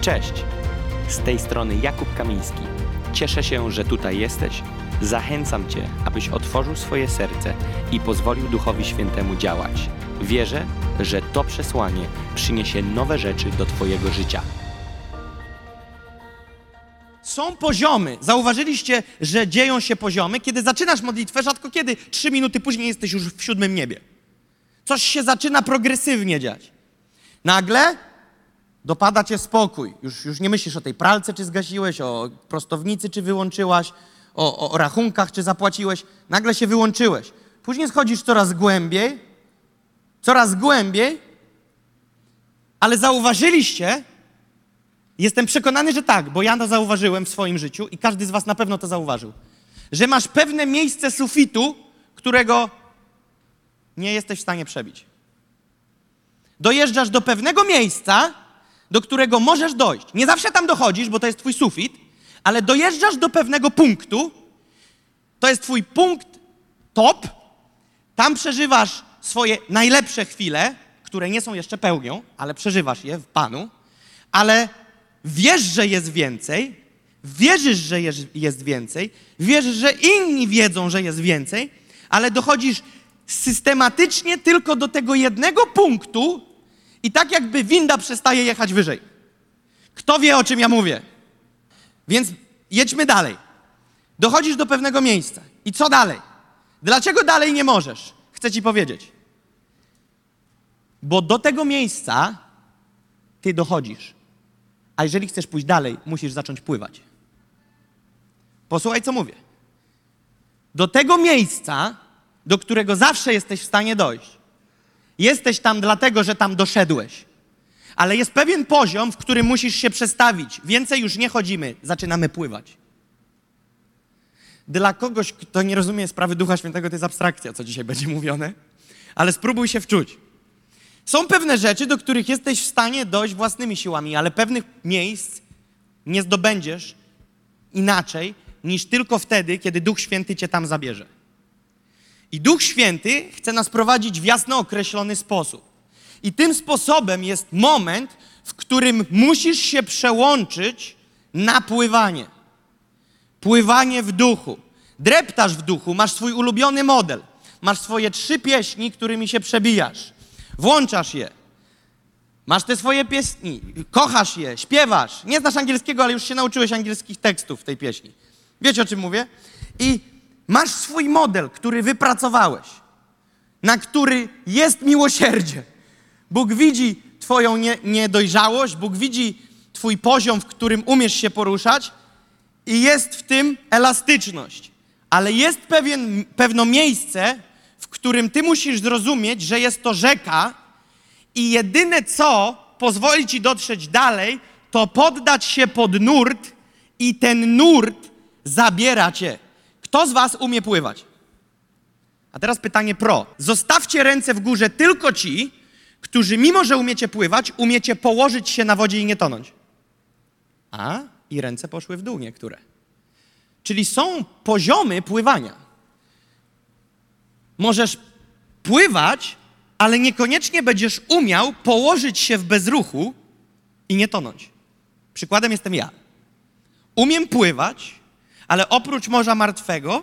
Cześć! Z tej strony Jakub Kamiński. Cieszę się, że tutaj jesteś. Zachęcam Cię, abyś otworzył swoje serce i pozwolił Duchowi Świętemu działać. Wierzę, że to przesłanie przyniesie nowe rzeczy do Twojego życia. Są poziomy. Zauważyliście, że dzieją się poziomy, kiedy zaczynasz modlitwę, rzadko kiedy trzy minuty później jesteś już w siódmym niebie. Coś się zaczyna progresywnie dziać. Nagle dopada cię spokój. Już, już nie myślisz o tej pralce, czy zgasiłeś, o prostownicy, czy wyłączyłaś, o, o, rachunkach, czy zapłaciłeś. Nagle się wyłączyłeś. Później schodzisz coraz głębiej, coraz głębiej, ale zauważyliście, Jestem przekonany, że tak, bo ja to zauważyłem w swoim życiu i każdy z Was na pewno to zauważył. Że masz pewne miejsce sufitu, którego nie jesteś w stanie przebić. Dojeżdżasz do pewnego miejsca, do którego możesz dojść. Nie zawsze tam dochodzisz, bo to jest Twój sufit, ale dojeżdżasz do pewnego punktu. To jest Twój punkt top. Tam przeżywasz swoje najlepsze chwile, które nie są jeszcze pełnią, ale przeżywasz je w Panu. Ale wiesz, że jest więcej, wierzysz, że jest, więcej, wierzysz, że inni wiedzą, że jest więcej, ale dochodzisz systematycznie tylko do tego jednego punktu i tak jakby winda przestaje jechać wyżej. Kto wie, o czym ja mówię? Więc jedźmy dalej. Dochodzisz do pewnego miejsca. I co dalej? Dlaczego dalej nie możesz? Chcę ci powiedzieć. Bo do tego miejsca ty dochodzisz. A jeżeli chcesz pójść dalej, musisz zacząć pływać. Posłuchaj, co mówię. Do tego miejsca, do którego zawsze jesteś w stanie dojść, jesteś tam dlatego, że tam doszedłeś. Ale jest pewien poziom, w którym musisz się przestawić. Więcej już nie chodzimy, zaczynamy pływać. Dla kogoś, kto nie rozumie sprawy Ducha Świętego, to jest abstrakcja, co dzisiaj będzie mówione, ale spróbuj się wczuć. Są pewne rzeczy, do których jesteś w stanie dojść własnymi siłami, ale pewnych miejsc nie zdobędziesz inaczej niż tylko wtedy, kiedy Duch Święty cię tam zabierze. I Duch Święty chce nas prowadzić w jasno określony sposób. I tym sposobem jest moment, w którym musisz się przełączyć na pływanie. Pływanie w duchu. Dreptasz w duchu, masz swój ulubiony model. Masz swoje trzy pieśni, którymi się przebijasz. Włączasz je. Masz te swoje pieśni, kochasz je, śpiewasz. Nie znasz angielskiego, ale już się nauczyłeś angielskich tekstów w tej pieśni. Wiecie o czym mówię? I masz swój model, który wypracowałeś, na który jest miłosierdzie. Bóg widzi Twoją nie, niedojrzałość, Bóg widzi Twój poziom, w którym umiesz się poruszać i jest w tym elastyczność. Ale jest pewien, pewne miejsce, w którym Ty musisz zrozumieć, że jest to rzeka i jedyne co pozwoli Ci dotrzeć dalej, to poddać się pod nurt i ten nurt zabiera Cię. Kto z Was umie pływać? A teraz pytanie pro. Zostawcie ręce w górze tylko ci, którzy mimo, że umiecie pływać, umiecie położyć się na wodzie i nie tonąć. A, i ręce poszły w dół niektóre. Czyli są poziomy pływania. Możesz pływać, ale niekoniecznie będziesz umiał położyć się w bezruchu i nie tonąć. Przykładem jestem ja. Umiem pływać, ale oprócz Morza Martwego,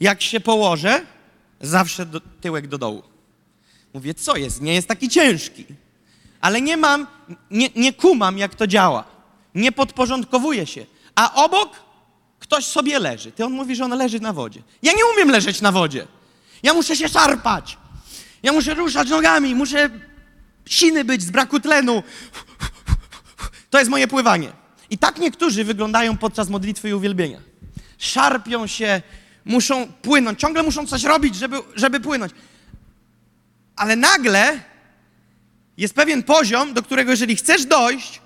jak się położę, zawsze do, tyłek do dołu. Mówię, co jest? Nie jest taki ciężki. Ale nie mam, nie, nie kumam, jak to działa. Nie podporządkowuję się. A obok ktoś sobie leży. Ty on mówi, że on leży na wodzie. Ja nie umiem leżeć na wodzie. Ja muszę się szarpać. Ja muszę ruszać nogami, muszę siny być z braku tlenu. To jest moje pływanie. I tak niektórzy wyglądają podczas modlitwy i uwielbienia. Szarpią się, muszą płynąć, ciągle muszą coś robić, żeby, żeby płynąć. Ale nagle jest pewien poziom, do którego jeżeli chcesz dojść,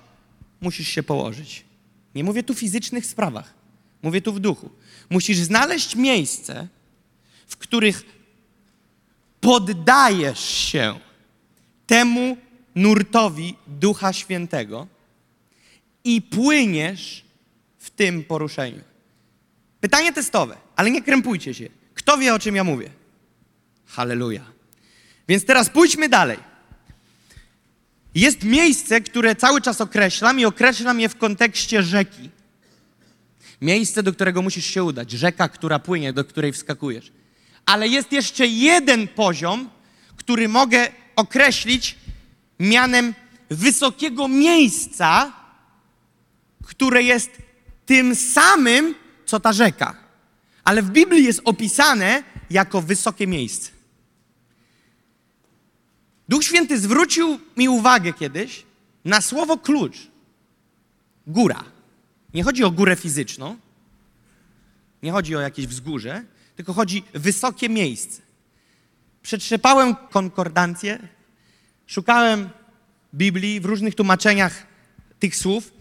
musisz się położyć. Nie mówię tu fizycznych sprawach, mówię tu w duchu. Musisz znaleźć miejsce, w których poddajesz się temu nurtowi Ducha Świętego i płyniesz w tym poruszeniu. Pytanie testowe, ale nie krępujcie się. Kto wie, o czym ja mówię? Halleluja. Więc teraz pójdźmy dalej. Jest miejsce, które cały czas określam i określam je w kontekście rzeki. Miejsce, do którego musisz się udać. Rzeka, która płynie, do której wskakujesz. Ale jest jeszcze jeden poziom, który mogę określić mianem wysokiego miejsca, które jest tym samym, co ta rzeka. Ale w Biblii jest opisane jako wysokie miejsce. Duch Święty zwrócił mi uwagę kiedyś na słowo klucz. Góra. Nie chodzi o górę fizyczną, nie chodzi o jakieś wzgórze, tylko chodzi wysokie miejsce. Przetrzepałem konkordancję, szukałem Biblii w różnych tłumaczeniach tych słów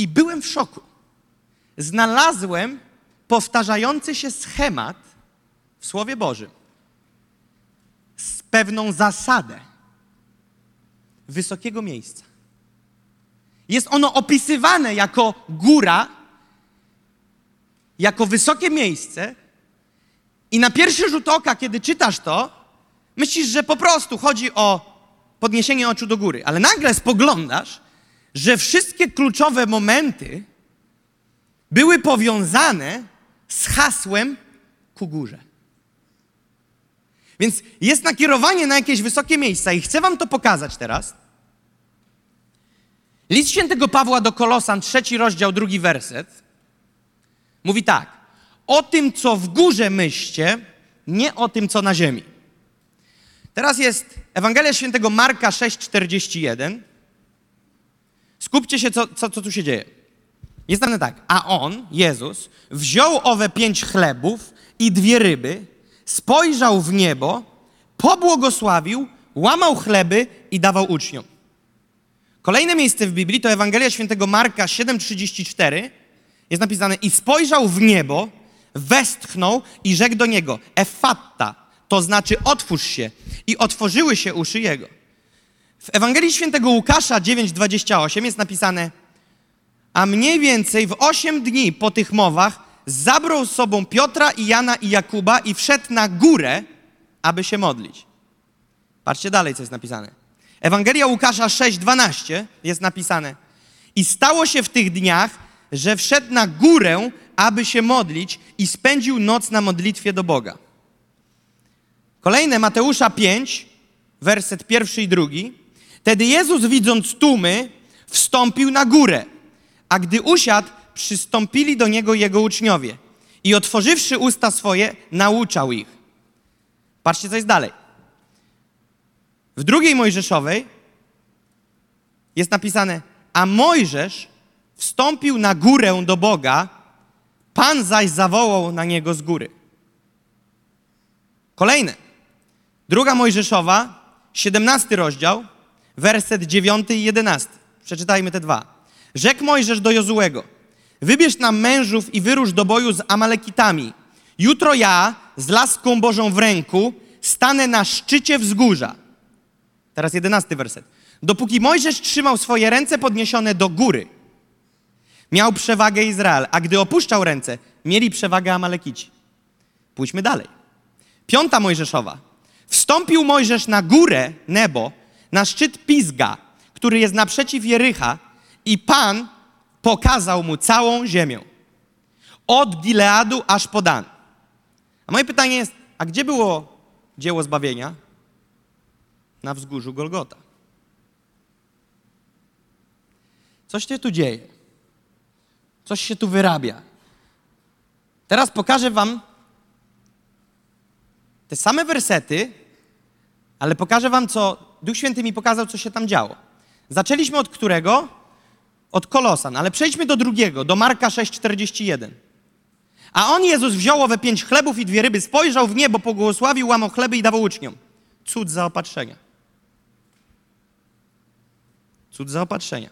i byłem w szoku. Znalazłem powtarzający się schemat w Słowie Bożym z pewną zasadę wysokiego miejsca. Jest ono opisywane jako góra, jako wysokie miejsce, i na pierwszy rzut oka, kiedy czytasz to, myślisz, że po prostu chodzi o podniesienie oczu do góry, ale nagle spoglądasz, że wszystkie kluczowe momenty były powiązane z hasłem ku górze. Więc jest nakierowanie na jakieś wysokie miejsca i chcę wam to pokazać teraz. List świętego Pawła do Kolosan, trzeci rozdział, drugi werset, mówi tak. O tym, co w górze myślcie, nie o tym, co na ziemi. Teraz jest Ewangelia świętego Marka 6,41. Skupcie się, co, co, co tu się dzieje. Jest napisane tak. A on, Jezus, wziął owe pięć chlebów i dwie ryby, spojrzał w niebo, pobłogosławił, łamał chleby i dawał uczniom. Kolejne miejsce w Biblii to Ewangelia świętego Marka 7,34. Jest napisane i spojrzał w niebo, westchnął i rzekł do niego Efatta, to znaczy otwórz się. I otworzyły się uszy jego. W Ewangelii świętego Łukasza 9,28 jest napisane a mniej więcej w osiem dni po tych mowach zabrał z sobą Piotra i Jana i Jakuba i wszedł na górę, aby się modlić. Patrzcie dalej, co jest napisane. Ewangelia Łukasza 6,12 jest napisane. I stało się w tych dniach, że wszedł na górę, aby się modlić i spędził noc na modlitwie do Boga. Kolejne, Mateusza 5, werset pierwszy i drugi. Wtedy Jezus, widząc tłumy, wstąpił na górę, a gdy usiadł, przystąpili do Niego Jego uczniowie i otworzywszy usta swoje, nauczał ich. Patrzcie, co jest dalej. W drugiej Mojżeszowej jest napisane, a Mojżesz wstąpił na górę do Boga, Pan zaś zawołał na niego z góry. Kolejne. Druga Mojżeszowa, 17 rozdział, werset 9 i 11. Przeczytajmy te dwa. Rzekł Mojżesz do Jozułego, wybierz nam mężów i wyrusz do boju z Amalekitami. Jutro ja z laską Bożą w ręku stanę na szczycie wzgórza. Teraz jedenasty werset. Dopóki Mojżesz trzymał swoje ręce podniesione do góry, miał przewagę Izrael, a gdy opuszczał ręce, mieli przewagę Amalekici. Pójdźmy dalej. Piąta Mojżeszowa. Wstąpił Mojżesz na górę Nebo, na szczyt Pizga, który jest naprzeciw Jericha i Pan pokazał mu całą ziemię. Od Gileadu aż po Dan. A moje pytanie jest, a gdzie było dzieło zbawienia? Na wzgórzu Golgota. Coś się tu dzieje. Coś się tu wyrabia. Teraz pokażę wam te same wersety, ale pokażę wam, co Duch Święty mi pokazał, co się tam działo. Zaczęliśmy od którego? Od Kolosan, ale przejdźmy do drugiego, do Marka 6,41. A on, Jezus, wziął owe pięć chlebów i dwie ryby, spojrzał w niebo, pobłogosławił, łamał chleby i dawał uczniom. Cud zaopatrzenia. Cud zaopatrzenia.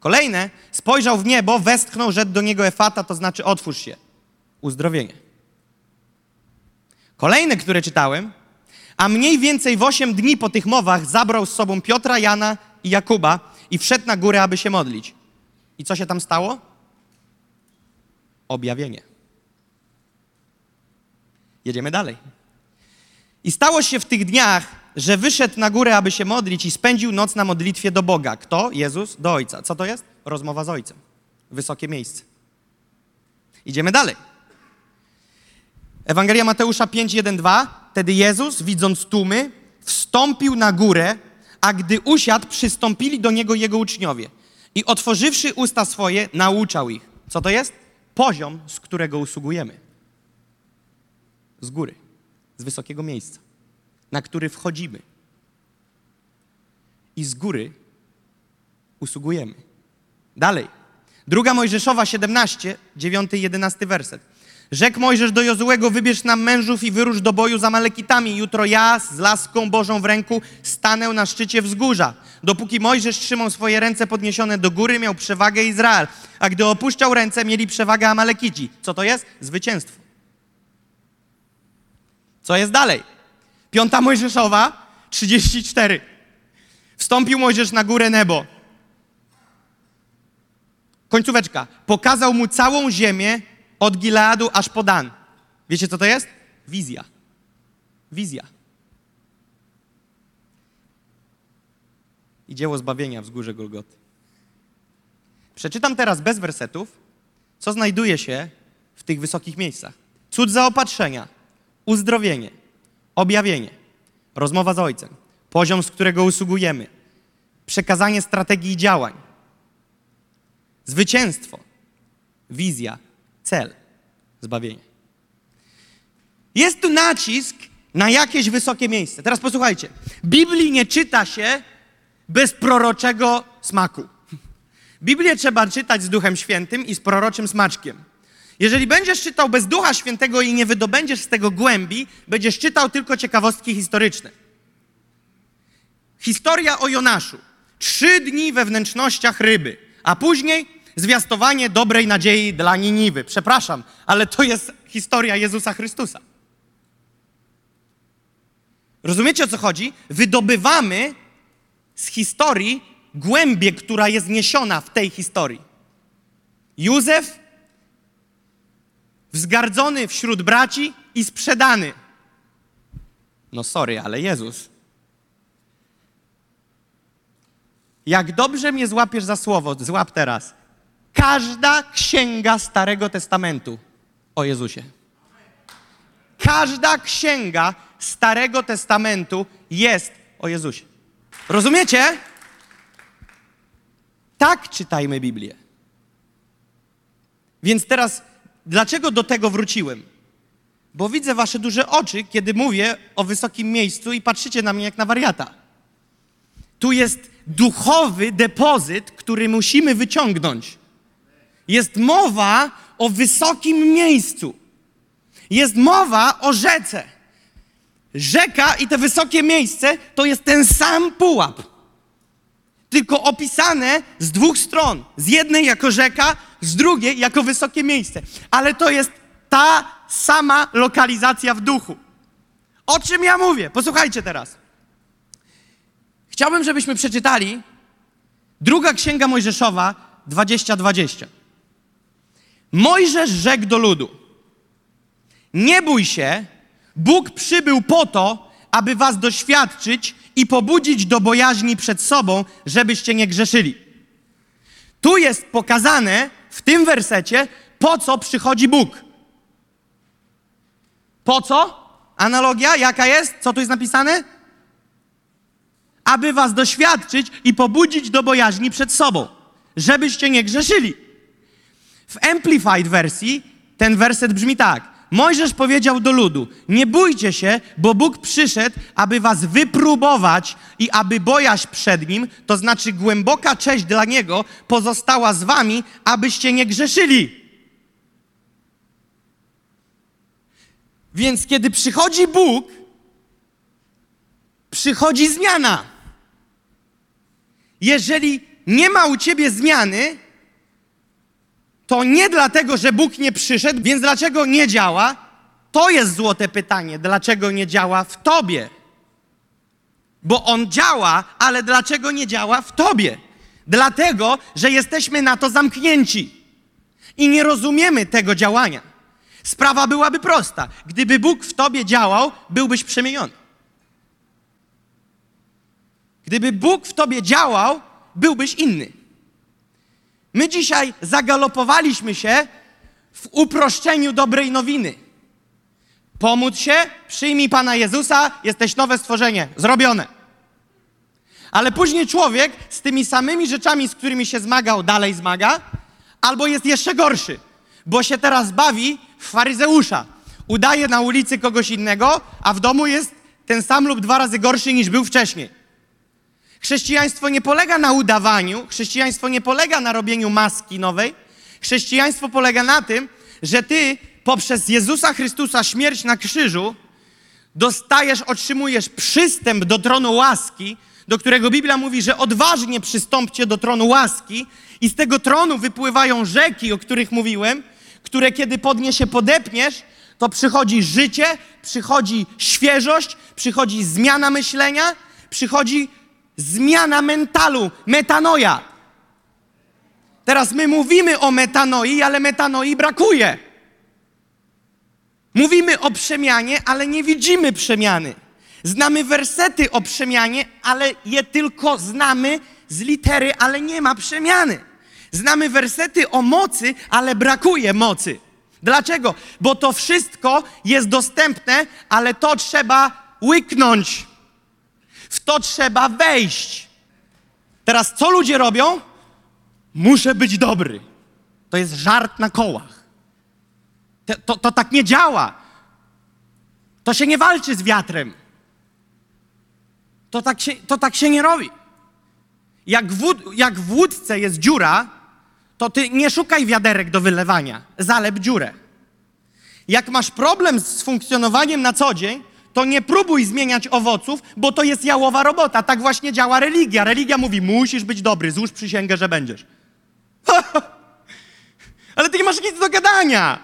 Kolejne, spojrzał w niebo, westchnął, rzekł do niego Efata, to znaczy otwórz się. Uzdrowienie. Kolejne, które czytałem, a mniej więcej w osiem dni po tych mowach zabrał z sobą Piotra, Jana i Jakuba i wszedł na górę, aby się modlić. I co się tam stało? Objawienie. Jedziemy dalej. I stało się w tych dniach, że wyszedł na górę, aby się modlić i spędził noc na modlitwie do Boga. Kto? Jezus do Ojca. Co to jest? Rozmowa z Ojcem. Wysokie miejsce. Idziemy dalej. Ewangelia Mateusza 5, 1, 2. Wtedy Jezus, widząc tłumy, wstąpił na górę, a gdy usiadł, przystąpili do Niego Jego uczniowie. I otworzywszy usta swoje, nauczał ich. Co to jest? Poziom, z którego usługujemy. Z góry, z wysokiego miejsca, na który wchodzimy. I z góry usługujemy. Dalej. Druga Mojżeszowa 17, 9 i 11 werset. Rzekł Mojżesz do Jozułego, wybierz nam mężów i wyrusz do boju z Amalekitami. Jutro ja z laską Bożą w ręku stanę na szczycie wzgórza. Dopóki Mojżesz trzymał swoje ręce podniesione do góry, miał przewagę Izrael. A gdy opuszczał ręce, mieli przewagę Amalekici. Co to jest? Zwycięstwo. Co jest dalej? Piąta Mojżeszowa, 34. Wstąpił Mojżesz na górę Nebo. Końcóweczka. Pokazał mu całą ziemię od Gileadu aż po Dan. Wiecie, co to jest? Wizja. Wizja. I dzieło zbawienia wzgórze Golgoty. Przeczytam teraz bez wersetów, co znajduje się w tych wysokich miejscach. Cud zaopatrzenia, uzdrowienie, objawienie, rozmowa z Ojcem, poziom, z którego usługujemy, przekazanie strategii działań, zwycięstwo, wizja, cel, zbawienie. Jest tu nacisk na jakieś wysokie miejsce. Teraz posłuchajcie. Biblii nie czyta się bez proroczego smaku. Biblię trzeba czytać z Duchem Świętym i z proroczym smaczkiem. Jeżeli będziesz czytał bez Ducha Świętego i nie wydobędziesz z tego głębi, będziesz czytał tylko ciekawostki historyczne. Historia o Jonaszu. Trzy dni we wnętrznościach ryby, a później zwiastowanie dobrej nadziei dla Niniwy. Przepraszam, ale to jest historia Jezusa Chrystusa. Rozumiecie o co chodzi? Wydobywamy z historii głębię, która jest niesiona w tej historii. Józef wzgardzony wśród braci i sprzedany. No sorry, ale Jezus. Jak dobrze mnie złapiesz za słowo, złap teraz. Każda księga Starego Testamentu o Jezusie. Każda księga Starego Testamentu jest o Jezusie. Rozumiecie? Tak czytajmy Biblię. Więc teraz, dlaczego do tego wróciłem? Bo widzę wasze duże oczy, kiedy mówię o wysokim miejscu i patrzycie na mnie jak na wariata. Tu jest duchowy depozyt, który musimy wyciągnąć. Jest mowa o wysokim miejscu. Jest mowa o rzece. Rzeka i te wysokie miejsce to jest ten sam pułap. Tylko opisane z dwóch stron. Z jednej jako rzeka, z drugiej jako wysokie miejsce. Ale to jest ta sama lokalizacja w duchu. O czym ja mówię? Posłuchajcie teraz. Chciałbym, żebyśmy przeczytali druga księga Mojżeszowa 2020. Mojżesz rzekł do ludu: Nie bój się, Bóg przybył po to, aby was doświadczyć i pobudzić do bojaźni przed sobą, żebyście nie grzeszyli. Tu jest pokazane w tym wersecie, po co przychodzi Bóg. Po co? Analogia jaka jest? Co tu jest napisane? Aby was doświadczyć i pobudzić do bojaźni przed sobą, żebyście nie grzeszyli. W Amplified wersji ten werset brzmi tak. Mojżesz powiedział do ludu: Nie bójcie się, bo Bóg przyszedł, aby was wypróbować i aby bojaźń przed nim, to znaczy głęboka cześć dla niego, pozostała z wami, abyście nie grzeszyli. Więc kiedy przychodzi Bóg, przychodzi zmiana. Jeżeli nie ma u ciebie zmiany, to nie dlatego, że Bóg nie przyszedł, więc dlaczego nie działa? To jest złote pytanie, dlaczego nie działa w tobie? Bo On działa, ale dlaczego nie działa w tobie? Dlatego, że jesteśmy na to zamknięci i nie rozumiemy tego działania. Sprawa byłaby prosta. Gdyby Bóg w tobie działał, byłbyś przemieniony. Gdyby Bóg w tobie działał, byłbyś inny. My dzisiaj zagalopowaliśmy się w uproszczeniu dobrej nowiny. Pomóc się, przyjmij Pana Jezusa, jesteś nowe stworzenie, zrobione. Ale później człowiek z tymi samymi rzeczami, z którymi się zmagał, dalej zmaga, albo jest jeszcze gorszy, bo się teraz bawi w faryzeusza. Udaje na ulicy kogoś innego, a w domu jest ten sam lub dwa razy gorszy niż był wcześniej. Chrześcijaństwo nie polega na udawaniu, chrześcijaństwo nie polega na robieniu maski nowej. Chrześcijaństwo polega na tym, że ty poprzez Jezusa Chrystusa śmierć na krzyżu dostajesz, otrzymujesz przystęp do tronu łaski, do którego Biblia mówi, że odważnie przystąpcie do tronu łaski i z tego tronu wypływają rzeki, o których mówiłem, które kiedy podniesie podepniesz, to przychodzi życie, przychodzi świeżość, przychodzi zmiana myślenia, przychodzi zmiana mentalu, metanoja. Teraz my mówimy o metanoi, ale metanoi brakuje. Mówimy o przemianie, ale nie widzimy przemiany. Znamy wersety o przemianie, ale je tylko znamy z litery, ale nie ma przemiany. Znamy wersety o mocy, ale brakuje mocy. Dlaczego? Bo to wszystko jest dostępne, ale to trzeba łyknąć. W to trzeba wejść. Teraz co ludzie robią? Muszę być dobry. To jest żart na kołach. To, to, to tak nie działa. To się nie walczy z wiatrem. To tak się, to tak się nie robi. Jak jak w łódce jest dziura, to ty nie szukaj wiaderek do wylewania. Zalep dziurę. Jak masz problem z funkcjonowaniem na co dzień, to nie próbuj zmieniać owoców, bo to jest jałowa robota. Tak właśnie działa religia. Religia mówi, musisz być dobry, złóż przysięgę, że będziesz. Ale ty nie masz nic do gadania.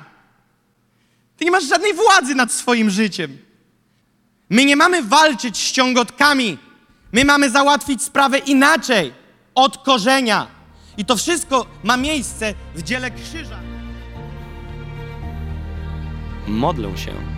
Ty nie masz żadnej władzy nad swoim życiem. My nie mamy walczyć z ciągotkami. My mamy załatwić sprawę inaczej, od korzenia. I to wszystko ma miejsce w dziele krzyża. Modlę się,